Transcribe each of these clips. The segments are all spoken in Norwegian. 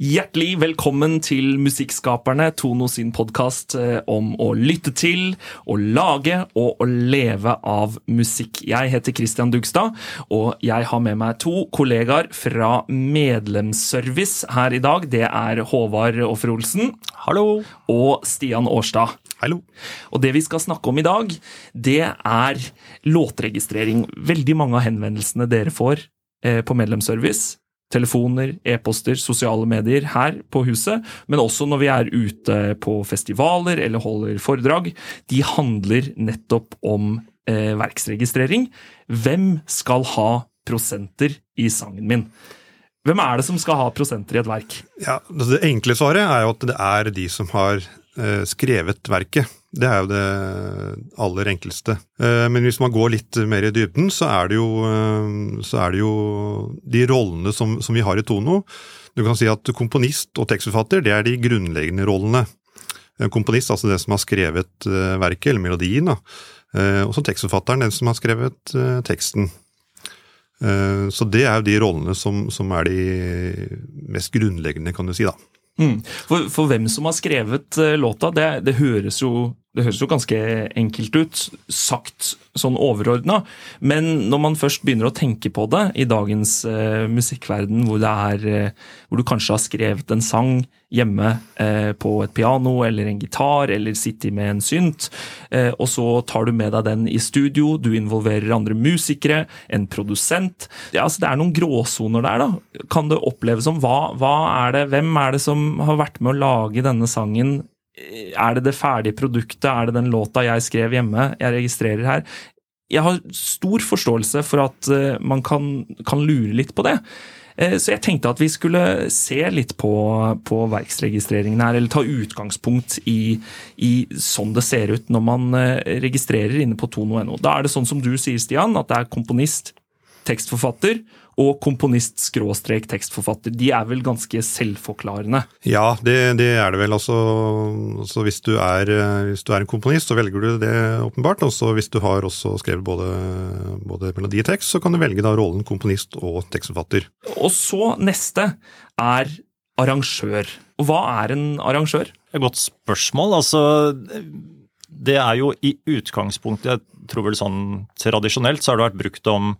Hjertelig velkommen til Musikkskaperne, Tono sin podkast om å lytte til, å lage og å leve av musikk. Jeg heter Christian Dugstad, og jeg har med meg to kollegaer fra Medlemsservice her i dag. Det er Håvard Offer Olsen. Hallo. Og Stian Årstad. Hallo. Og det vi skal snakke om i dag, det er låtregistrering. Veldig mange av henvendelsene dere får eh, på Medlemsservice telefoner, e-poster, sosiale medier her på huset, men også når vi er ute på festivaler eller holder foredrag, de handler nettopp om eh, verksregistrering. Hvem skal ha prosenter i sangen min? Hvem er det som skal ha prosenter i et verk? Ja, altså Det enkle svaret er jo at det er de som har eh, skrevet verket. Det er jo det aller enkleste. Eh, men hvis man går litt mer i dybden, så er det jo, eh, er det jo de rollene som, som, vi har i Tono. Du kan si at komponist og tekstforfatter, det er de grunnleggende rollene. Komponist, altså den som har skrevet eh, verket, eller melodien. Og så tekstforfatteren, den som har skrevet teksten. Så det er jo de rollene som, som er de mest grunnleggende, kan du si, da. Mm. For, for, hvem som har skrevet låta, det, det høres jo det høres jo ganske enkelt ut, sagt sånn overordna, men når man først begynner å tenke på det i dagens eh, musikkverden, hvor, er, uh, hvor, du kanskje har skrevet en sang hjemme eh, på et piano eller en gitar, eller sitter med en synt, og så tar du med deg den i studio, du involverer andre musikere, en produsent ja, altså Det er noen gråsoner der, da. Kan det oppleves som hva, hva er det, Hvem er det som har vært med å lage denne sangen er det det ferdige produktet? Er det den låta jeg skrev hjemme, jeg registrerer her? Jeg har stor forståelse for at eh, man kan, kan lure litt på det. Eh, så jeg tenkte at vi skulle se litt på, på verksregistreringen her, eller ta utgangspunkt i, i, sånn det ser ut når man eh, registrerer inne på tono.no. Da er det sånn som du sier, Stian, at det er komponist, tekstforfatter og komponist skråstrek tekstforfatter. De er vel ganske selvforklarende? Ja, det, det er det vel. Altså, så hvis, du er, hvis, du er, en komponist, så velger du det åpenbart. Og hvis du har også skrevet både, både melodi og tekst, så kan du velge da rollen komponist og tekstforfatter. Og så neste er arrangør. Og hva er en arrangør? Et godt spørsmål. Altså, det er jo i utgangspunktet, jeg tror vel sånn tradisjonelt så har det vært brukt om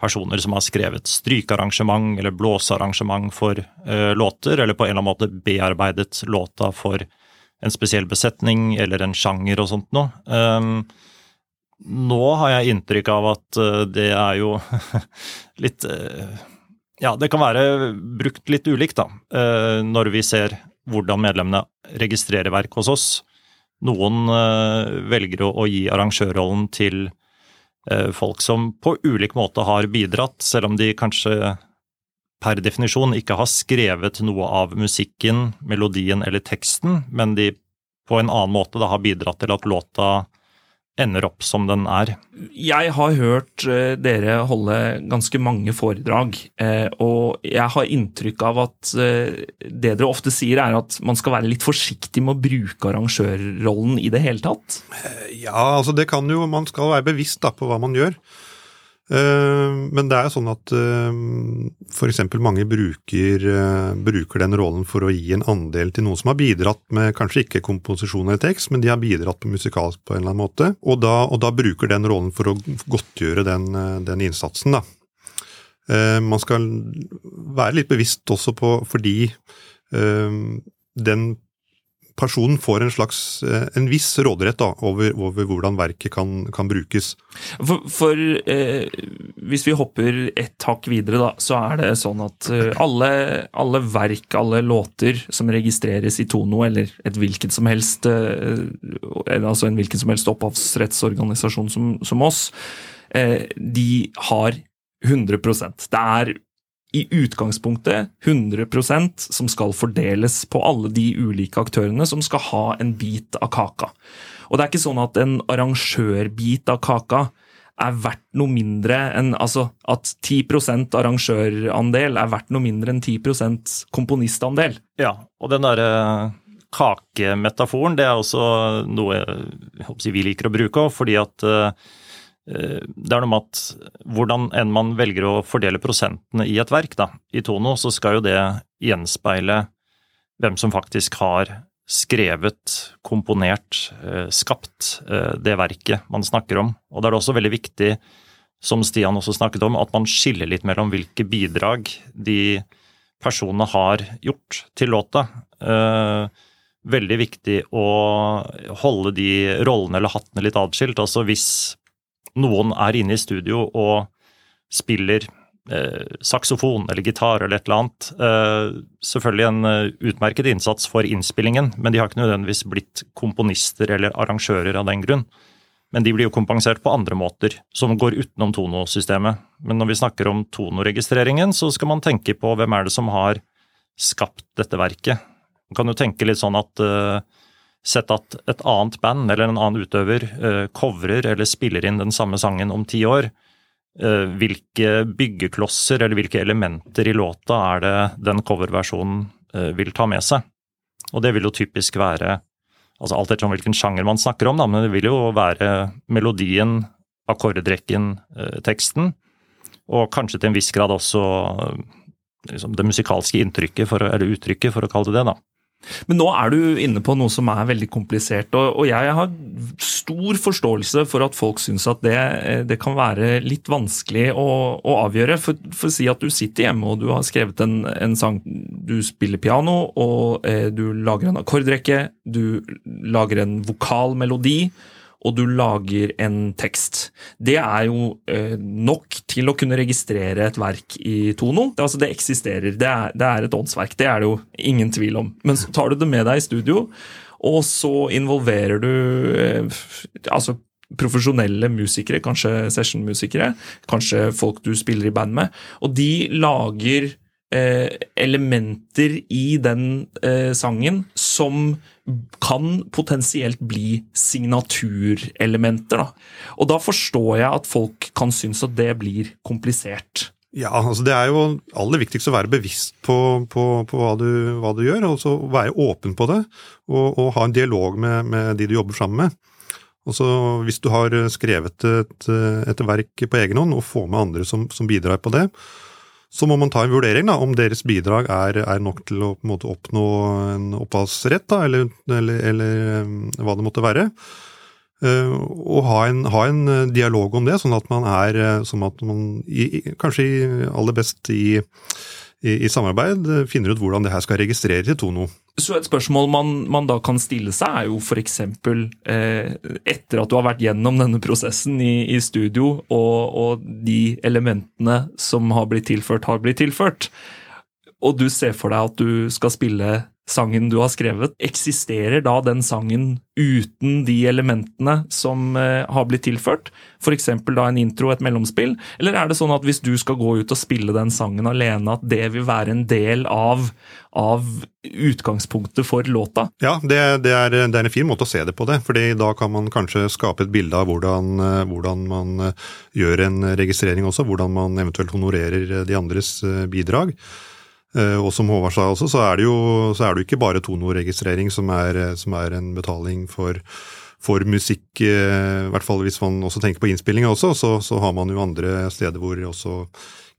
personer som har skrevet strykearrangement eller blåsearrangement for uh, låter, eller på en eller annen måte bearbeidet låta for en spesiell besetning eller en sjanger og sånt noe. Um, nå har jeg inntrykk av at uh, det er jo litt uh, Ja, det kan være brukt litt ulikt, da, når vi ser hvordan medlemmene registrerer verk hos oss. Noen velger å, å gi arrangørrollen til folk som på ulik måte har bidratt, selv om de kanskje per definisjon ikke har skrevet noe av musikken, melodien eller teksten, men de på en annen måte da har bidratt til at låta ender opp som den er. Jeg har hørt uh, dere holde ganske mange foredrag, uh, og jeg har inntrykk av at uh, det dere ofte sier, er at man skal være litt forsiktig med å bruke arrangørrollen i det hele tatt? Ja, altså det kan jo Man skal være bevisst da, på hva man gjør. Eh, men det er jo sånn at eh, f.eks. mange bruker, eh, bruker, den rollen for å gi en andel til noen som har bidratt med kanskje ikke komposisjon eller tekst, men de har bidratt på musikalsk på en eller annen måte. Og da, og da bruker den rollen for å godtgjøre den, den innsatsen, da. Man skal være litt bevisst også på fordi den personen får en slags eh, en viss råderett da, over, over hvordan verket kan, kan brukes. For, for eh, hvis vi hopper et hakk videre, da, så er det sånn at eh, alle, alle, verk, alle låter som registreres i Tono, eller et hvilket som helst eh, altså en hvilken som helst opphavsrettsorganisasjon som, som oss, eh, de har 100% Det er i utgangspunktet 100% som skal fordeles på alle de ulike aktørene som skal ha en bit av kaka. Og det er ikke sånn at en arrangørbit av kaka er verdt noe mindre enn Altså at 10% arrangørandel er verdt noe mindre enn 10% komponistandel. Ja, og den derre kakemetaforen, det er også noe jeg håper vi liker å bruke òg, fordi at uh, det er noe med at hvordan enn man velger å fordele prosentene i et verk, da, i Tono, så skal jo det gjenspeile hvem som faktisk har skrevet, komponert, skapt det verket man snakker om. Og da er det også veldig viktig, som Stian også snakket om, at man skiller litt mellom hvilke bidrag de personene har gjort til låta. Veldig viktig å holde de rollene eller hattene litt atskilt. Altså hvis noen er inne i studio og spiller eh, saksofon eller gitar eller et eller annet. Eh, selvfølgelig en uh, utmerket innsats for innspillingen, men de har ikke nødvendigvis blitt komponister eller arrangører av den grunn. Men de blir jo kompensert på andre måter, som går utenom tonosystemet. Men når vi snakker om tonoregistreringen, så skal man tenke på hvem er det som har skapt dette verket. Man kan jo tenke litt sånn at uh, Sett at et annet band eller en annen utøver uh, covrer eller spiller inn den samme sangen om ti år. Uh, hvilke byggeklosser eller hvilke elementer i låta er det den coverversjonen uh, vil ta med seg? Og det vil jo typisk være altså alt etter hvilken sjanger man snakker om, da, men det vil jo være melodien, akkordrekken, teksten, og kanskje til en viss grad også liksom, det musikalske inntrykket, for, eller uttrykket, for å kalle det det. da. Men nå er du inne på noe som er veldig komplisert, og, jeg har stor forståelse for at folk syns at det, det, kan være litt vanskelig å, å avgjøre. For, for, å si at du sitter hjemme og du har skrevet en, en sang, du spiller piano, og eh, du lager en akkordrekke, du lager en vokalmelodi og du lager en tekst. Det er jo eh, nok til å kunne registrere et verk i Tono. Det, altså, det eksisterer. Det er, det er, et åndsverk. Det er det jo ingen tvil om. Men så tar du det med deg i studio, og så involverer du eh, altså profesjonelle musikere, kanskje sessionmusikere, kanskje folk du spiller i band med, og de lager eh, elementer i den eh, sangen som kan potensielt bli signaturelementer. Da. Og da forstår jeg at folk kan synes at det blir komplisert. Ja, altså det er jo aller viktigst å være bevisst på, på, på hva, du, hva, du, gjør, og så være åpen på det. Og, og ha en dialog med, med, de du jobber sammen med. Og så Hvis du har skrevet et, et verk på egen hånd, og får med andre som, som bidrar på det, så må man ta en vurdering da, om deres bidrag er, er nok til å måte, oppnå en opphavsrett, eller, eller, eller, um, hva det måtte være. Uh, og ha en, ha en, dialog om det, sånn at man er sånn at man i, kanskje aller best i i, i, samarbeid eh, finner ut hvordan det her skal registreres i Tono. Så Et spørsmål man, man da kan stille seg, er jo f.eks. Eh, etter at du har vært gjennom denne prosessen i, i studio, og, og, de elementene som har blitt tilført, har blitt tilført, og du ser for deg at du skal spille sangen du har skrevet, eksisterer da den sangen uten de elementene som eh, har blitt tilført? F.eks. da en intro, et mellomspill? Eller er det sånn at hvis du skal gå ut og spille den sangen alene, at det vil være en del av, av utgangspunktet for låta? Ja, det, det, er, det, er, en fin måte å se det på det. fordi da kan man kanskje skape et bilde av hvordan, eh, hvordan man eh, gjør en registrering også, hvordan man eventuelt honorerer de andres bidrag. Eh, og som Håvard sa også, så er det jo, er det ikke bare tonoregistrering som som er en betaling for, for musikk. Eh, I hvert fall hvis man også tenker på innspillinga også, så, så, har man jo andre steder hvor også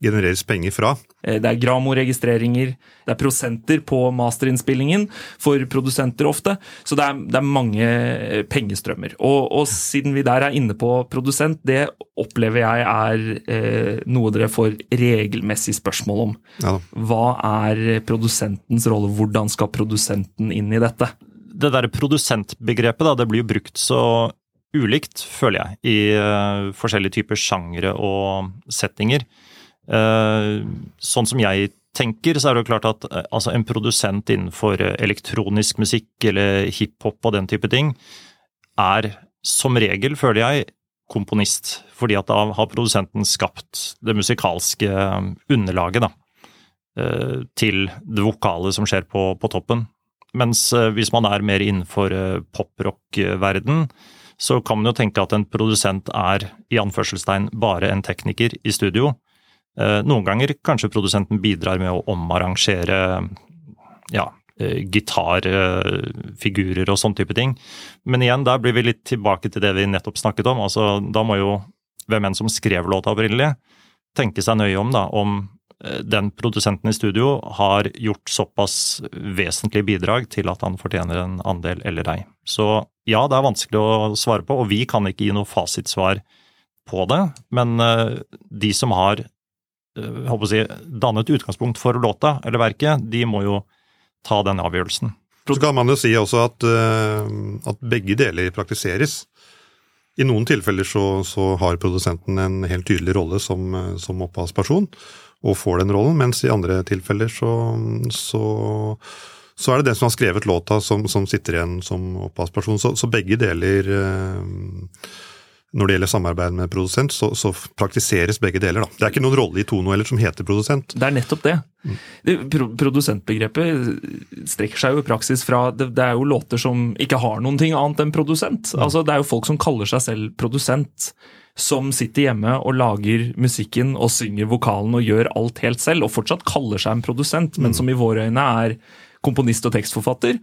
genereres penger fra. Eh, det er Gramo-registreringer, det er prosenter på masterinnspillingen for produsenter ofte. Så det er, det er mange eh, pengestrømmer. Og, og, siden vi der er inne på produsent, det opplever jeg er eh, noe dere får regelmessig spørsmål om. Ja. Hva er produsentens rolle, hvordan skal produsenten inn i dette? Det der produsentbegrepet da, det blir jo brukt så ulikt, føler jeg, i uh, forskjellige typer sjangre og settinger. Uh, sånn som jeg tenker, så er det jo klart at uh, altså en produsent innenfor elektronisk musikk eller hiphop og den type ting, er som regel, føler jeg, komponist. Fordi at da har produsenten skapt det musikalske underlaget da, til det vokale som skjer på, på toppen. Mens hvis man er mer innenfor poprock-verden, så kan man jo tenke at en produsent er i anførselstegn bare en tekniker i studio Eh, noen ganger kanskje produsenten bidrar med å omarrangere ja, eh, gitarfigurer og sånn type ting. Men igjen, der blir vi litt tilbake til det vi nettopp snakket om. altså Da må jo hvem enn som skrev låta opprinnelig, tenke seg nøye om da, om eh, den produsenten i studio har gjort såpass vesentlige bidrag til at han fortjener en andel eller ei. Så ja, det er vanskelig å svare på, og vi kan ikke gi noe fasitsvar på det. Men uh, de som har håper å si, dannet utgangspunkt for låta eller verket, de må jo ta den avgjørelsen. Så kan man jo si også at, at begge deler praktiseres. I noen tilfeller så, så, har produsenten en helt tydelig rolle som, som opphavsperson, og får den rollen, mens i andre tilfeller så, så så er det den som har skrevet låta, som, som sitter igjen som opphavsperson. Så, så, begge deler eh, Når det gjelder samarbeid med produsent, så, så, praktiseres begge deler. Da. Det er ikke noen rolle i Tono eller som heter produsent. Det er nettopp det. Mm. Produsentbegrepet strekker seg jo i praksis fra det, det, er jo låter som ikke har noen ting annet enn produsent. Mm. Altså, det er jo folk som kaller seg selv produsent som sitter hjemme og lager musikken og synger vokalen og gjør alt helt selv, og fortsatt kaller seg en produsent, men mm. som i våre øyne er komponist og tekstforfatter.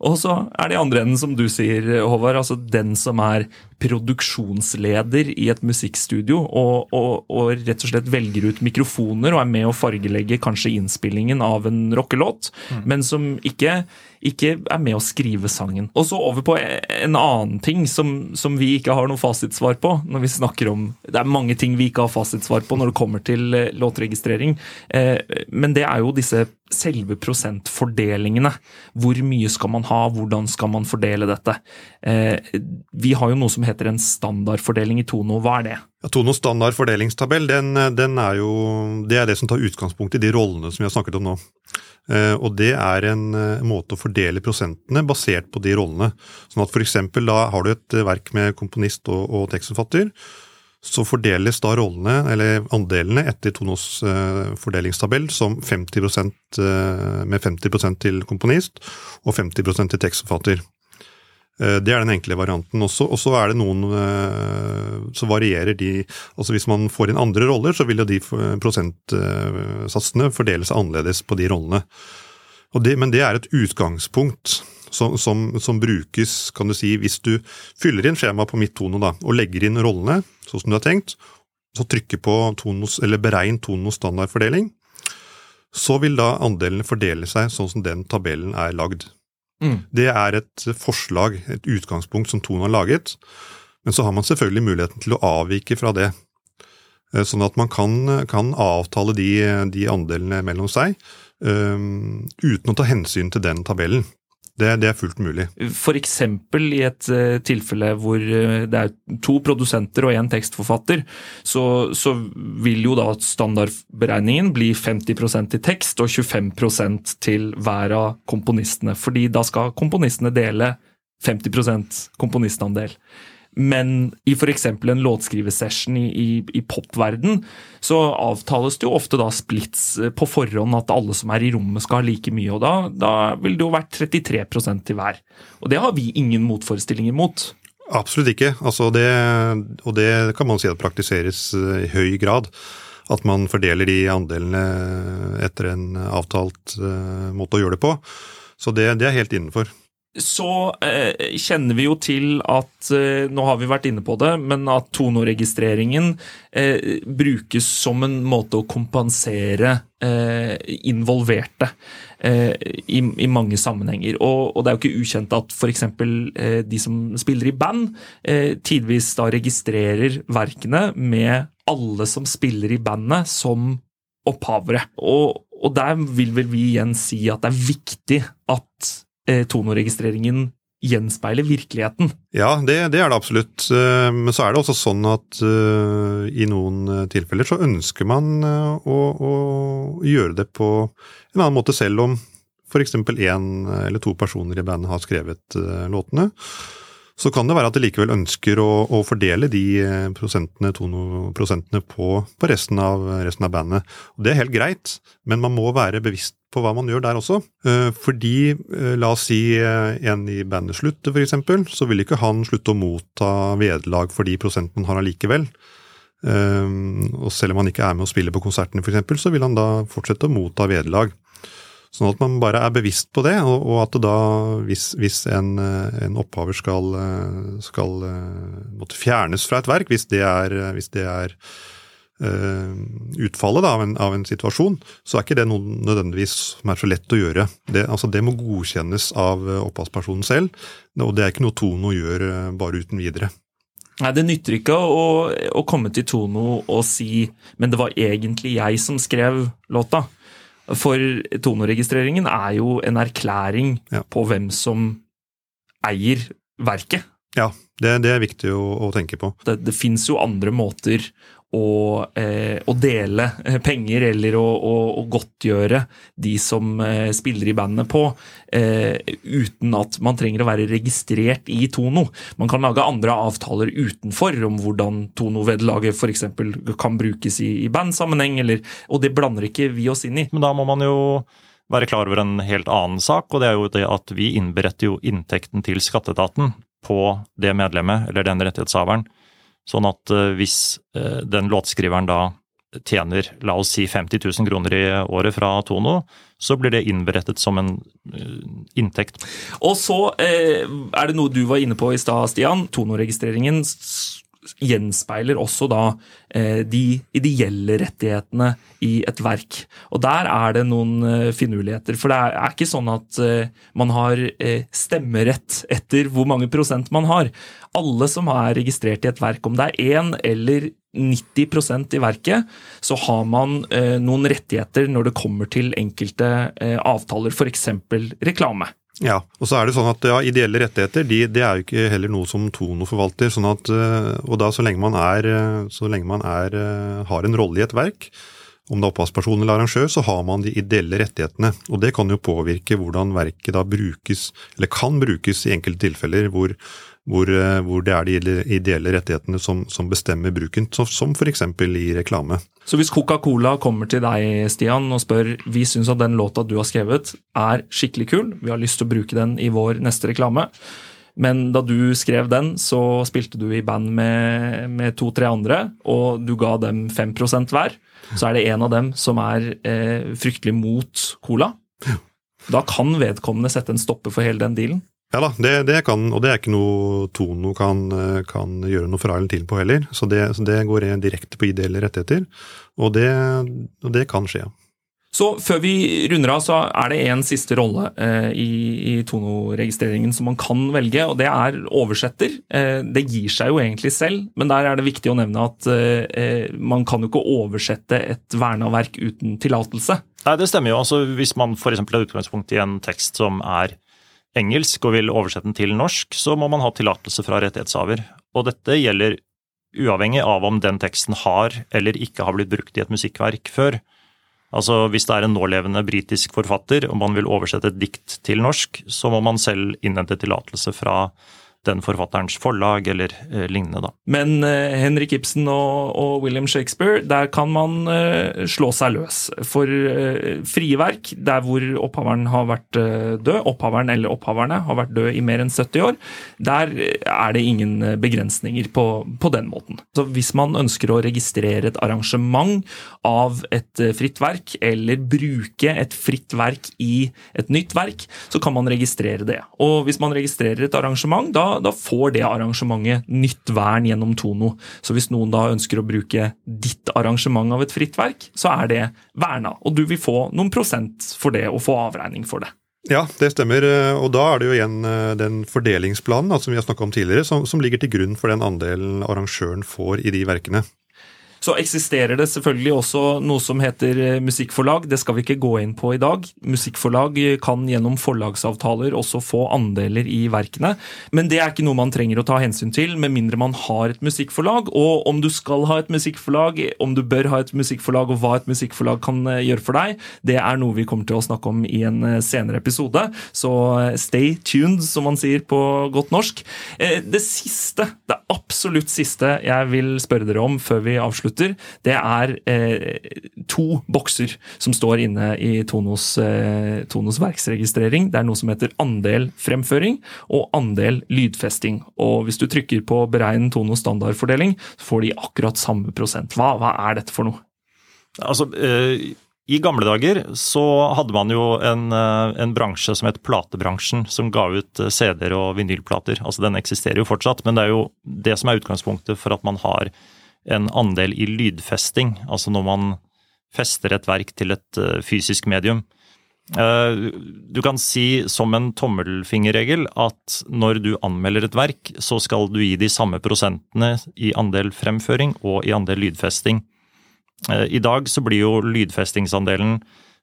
Og så er det i andre enden, som du sier, Håvard, altså den som er produksjonsleder i et musikkstudio og, og, og, rett og slett velger ut mikrofoner og er med å fargelegge kanskje innspillingen av en rockelåt, mm. men som ikke ikke er med å skrive sangen. Og så over på en annen ting som, som, vi ikke har noe fasitsvar på. når vi snakker om, Det er mange ting vi ikke har fasitsvar på når det kommer til eh, låtregistrering. Eh, men det er jo disse selve prosentfordelingene. Hvor mye skal man ha, hvordan skal man fordele dette? Eh, vi har jo noe som heter en standardfordeling i Tono. Hva er det? Ja, Tonos standard fordelingstabell den, den er jo, det er det som tar utgangspunkt i de rollene som vi har snakket om nå. Eh, og det er en eh, måte å fordele prosentene basert på de rollene. Sånn at f.eks. da har du et verk med komponist og, og tekstforfatter. Så fordeles da rollene, eller andelene, etter Tonos uh, fordelingstabell som 50 uh, med 50 til komponist og 50 til tekstforfatter. Eh, det er den enkle varianten også. Og så er det noen eh, Så varierer de Altså hvis man får inn andre roller, så vil jo de prosentsatsene fordele seg annerledes på de rollene. Det, men det er et utgangspunkt som, som, som, brukes, kan du si, hvis du fyller inn skjema på mitt tono da, og legger inn rollene sånn som du har tenkt, så trykker på tonos, eller beregn tonos standardfordeling, så vil da andelene fordele seg sånn som den tabellen er lagd. Mm. Det er et forslag, et utgangspunkt som Tone har laget. Men så har man selvfølgelig muligheten til å avvike fra det. Eh, sånn at man kan, kan avtale de, de, andelene mellom seg um, uten å ta hensyn til den tabellen. Det, det, er fullt mulig. F.eks. i et uh, tilfelle hvor uh, det er to produsenter og én tekstforfatter, så, så, vil jo da standardberegningen bli 50% til tekst og 25 til hver av komponistene. Fordi da skal komponistene dele 50% komponistandel. Men i f.eks. en låtskrivesession i, i, i popverden, så avtales det jo ofte da splits eh, på forhånd at alle som er i rommet skal ha like mye. og Da, da vil det jo vært 33% til hver. Og det har vi ingen motforestillinger mot. Absolutt ikke. Altså det, og det kan man si at praktiseres eh, i høy grad. At man fordeler de andelene etter en avtalt måte å gjøre det på. Så det, det er helt innenfor så eh, kjenner vi jo til at eh, Nå har vi vært inne på det, men at tonoregistreringen eh, brukes som en måte å kompensere eh, involverte eh, i, i, mange sammenhenger. Og, og, det er jo ikke ukjent at f.eks. Eh, de som spiller i band, tidvis da registrerer verkene med alle som spiller i bandet, som opphavere. Og, og der vil vel vi igjen si at det er viktig at eh, tonoregistreringen gjenspeiler virkeligheten. Ja, det, det, er det absolutt. Eh, men så er det også sånn at uh, i noen eh, tilfeller så ønsker man å, å, gjøre det på en annen måte, selv om f.eks. én eller to personer i bandet har skrevet låtene så kan det være at de likevel ønsker å, å fordele de eh, prosentene, prosentene på, på resten, av, resten, av, bandet. Og Det er helt greit, men man må være bevisst på hva man gjør der også. Eh, fordi, eh, la oss si en i bandet slutter, f.eks., så vil ikke han slutte å motta vederlag for de prosentene han har allikevel. Og selv om han ikke er med å spille på konsertene, f.eks., så vil han da fortsette å motta vederlag. Sånn at man bare er bevisst på det, og, og at det da, hvis, hvis en, en, opphaver skal, skal måtte fjernes fra et verk, hvis det er, hvis det er utfallet da, av, en, av, en, situasjon, så er ikke det noe nødvendigvis som er så lett å gjøre. Det, altså, det må godkjennes av opphavspersonen selv, og det er ikke noe Tono gjør bare uten videre. Nei, Det nytter ikke å, å, komme til Tono og si 'men det var egentlig jeg som skrev låta'. For Tono-registreringen er jo en erklæring ja. på hvem som eier verket. Ja, det, det er viktig å, å tenke på. Det, det fins jo andre måter å, eh, å, dele penger eller å, å, å, godtgjøre de som eh, spiller i bandet på, eh, uten at man trenger å være registrert i Tono. Man kan lage andre avtaler utenfor om hvordan Tono-vederlaget f.eks. kan brukes i, i bandsammenheng, eller, og det blander ikke vi oss inn i. Men da må man jo være klar over en helt annen sak, og det er jo det at vi innberetter jo inntekten til skatteetaten på det medlemmet eller den rettighetshaveren. Sånn at eh, hvis eh, den låtskriveren da tjener la oss si 50 000 kroner i året fra Tono, så blir det innberettet som en uh, inntekt. Og så eh, er det noe du var inne på i stad, Stian. Tono-registreringen gjenspeiler også da eh, de ideelle rettighetene i et verk. Og der er det noen eh, finurligheter. For det er, ikke sånn at eh, man har stemmerett etter hvor mange prosent man har. Alle som er registrert i et verk, om det er én eller 90% i verket, så har man noen rettigheter når det kommer til enkelte avtaler, f.eks. reklame. Ja, og så er det sånn at ja, Ideelle rettigheter de, det er jo ikke heller noe som Tono forvalter. sånn at, eh, og da Så lenge man, er, eh, så lenge man er, eh, har en rolle i et verk, om det er opphavsperson eller arrangør, så har man de ideelle rettighetene. og Det kan jo påvirke hvordan verket da brukes, eller kan brukes i enkelte tilfeller hvor hvor, eh, hvor, det er de ideelle rettighetene som, som bestemmer bruken, som f.eks. i reklame. Så hvis Coca-Cola kommer til deg Stian, og spør vi syns at den låta du har skrevet er skikkelig kul, vi har lyst til å bruke den i vår neste reklame, men da du skrev den, så spilte du i band med, med to-tre andre, og du ga dem 5% hver, så er det en av dem som er eh, fryktelig mot cola. Da kan vedkommende sette en stopper for hele den dealen. Ja da, det, det, kan, og det er ikke noe Tono kan, kan gjøre noe fra eller til på heller. Så det, så det går direkte på ideelle rettigheter, og det, og det kan skje. Så før vi runder av, så er det en siste rolle eh, i, i Tono-registreringen som man kan velge, og det er oversetter. Eh, det gir seg jo egentlig selv, men der er det viktig å nevne at eh, man kan jo ikke oversette et verna verk uten tillatelse. Nei, det stemmer jo. Altså, hvis man f.eks. har utgangspunkt i en tekst som er engelsk og vil oversette den til norsk, så må man ha tillatelse fra rettighetshaver. Og dette gjelder uavhengig av om den teksten har eller ikke har blitt brukt i et musikkverk før. Altså Hvis det er en nålevende britisk forfatter og man vil oversette et dikt til norsk, så må man selv innhente tillatelse fra den forfatterens forlag eller eh, lignende. da. Men eh, Henrik Ibsen og, og, William Shakespeare, der kan man eh, slå seg løs. For eh, frie verk, der hvor opphaveren har vært eh, død, opphaveren eller opphaverne har vært død i mer enn 70 år, der er det ingen eh, begrensninger på, på den måten. Så hvis man ønsker å registrere et arrangement av et fritt verk, eller bruke et fritt verk i et nytt verk, så kan man registrere det. Og hvis man registrerer et arrangement, da da, får det arrangementet nytt vern gjennom Tono. Så hvis noen da ønsker å bruke ditt arrangement av et fritt verk, så er det verna, og du vil få noen prosent for det og få avregning for det. Ja, det stemmer. Og da er det jo igjen eh, den fordelingsplanen som vi har snakka om tidligere, som, som ligger til grunn for den andelen arrangøren får i de verkene. Så eksisterer det selvfølgelig også noe som heter eh, musikkforlag. Det skal vi ikke gå inn på i dag. Musikkforlag kan gjennom forlagsavtaler også få andeler i verkene, men det er ikke noe man trenger å ta hensyn til med mindre man har et musikkforlag. Og om du skal ha et musikkforlag, om du bør ha et musikkforlag, og hva et musikkforlag kan eh, gjøre for deg, det er noe vi kommer til å snakke om i en eh, senere episode. Så stay tuned, som man sier på godt norsk. Det siste, det absolutt siste jeg vil spørre dere om før vi avslutter avslutter, det er eh, to bokser som står inne i Tonos, eh, Tonos, verksregistrering. Det er noe som heter andel fremføring og andel lydfesting. Og hvis du trykker på beregn Tonos standardfordeling, så får de akkurat samme prosent. Hva, hva er dette for noe? Altså, eh, I gamle dager så hadde man jo en, eh, en, bransje som het platebransjen, som ga ut eh, CD-er og vinylplater. Altså Den eksisterer jo fortsatt, men det er jo det som er utgangspunktet for at man har en andel i lydfesting. Altså når man fester et verk til et eh, fysisk medium. Du kan si som en tommelfingerregel at når du anmelder et verk, så skal du gi de samme prosentene i andel fremføring og i andel lydfesting. Eh, I dag så blir jo lydfestingsandelen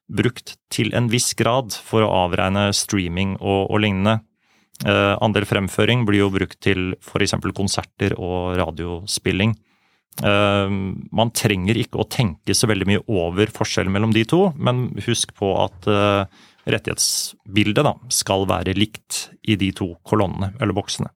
brukt til en viss grad for å avregne streaming og, og lignende. Eh, andel fremføring blir jo brukt til f.eks. konserter og radiospilling. Eh, man trenger ikke å tenke så veldig mye over forskjellen mellom de to, men husk på at rettighetsbildet da, skal være likt i de to kolonnene, eller boksene.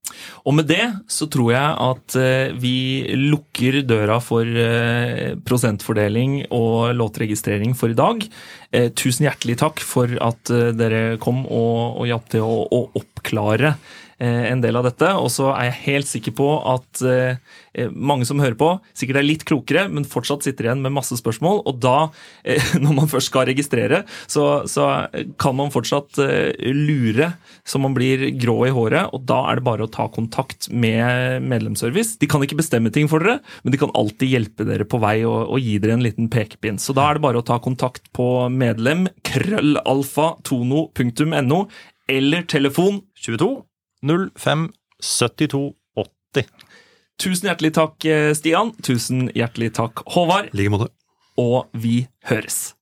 Og med det så tror jeg at eh, vi lukker døra for eh, prosentfordeling og låtregistrering for i dag. Eh, tusen hjertelig takk for at dere kom og, og hjalp til å, å oppklare Eh, en del av dette. Og så er jeg helt sikker på at eh, mange som hører på, sikkert er litt klokere, men fortsatt sitter igjen med masse spørsmål. Og da, eh, når man først skal registrere, så, så kan man fortsatt lure så man blir grå i håret. Og da er det bare å ta kontakt med medlemsservice. De kan ikke bestemme ting for dere, men de kan alltid hjelpe dere på vei og, og gi dere en liten pekepinn. Så da er det bare å ta kontakt på medlem krøllalfa.tono.no eller telefon 22 05 72 80. Tusen hjertelig takk, eh, Stian. Tusen hjertelig takk, Håvard. I like måte. Og vi høres.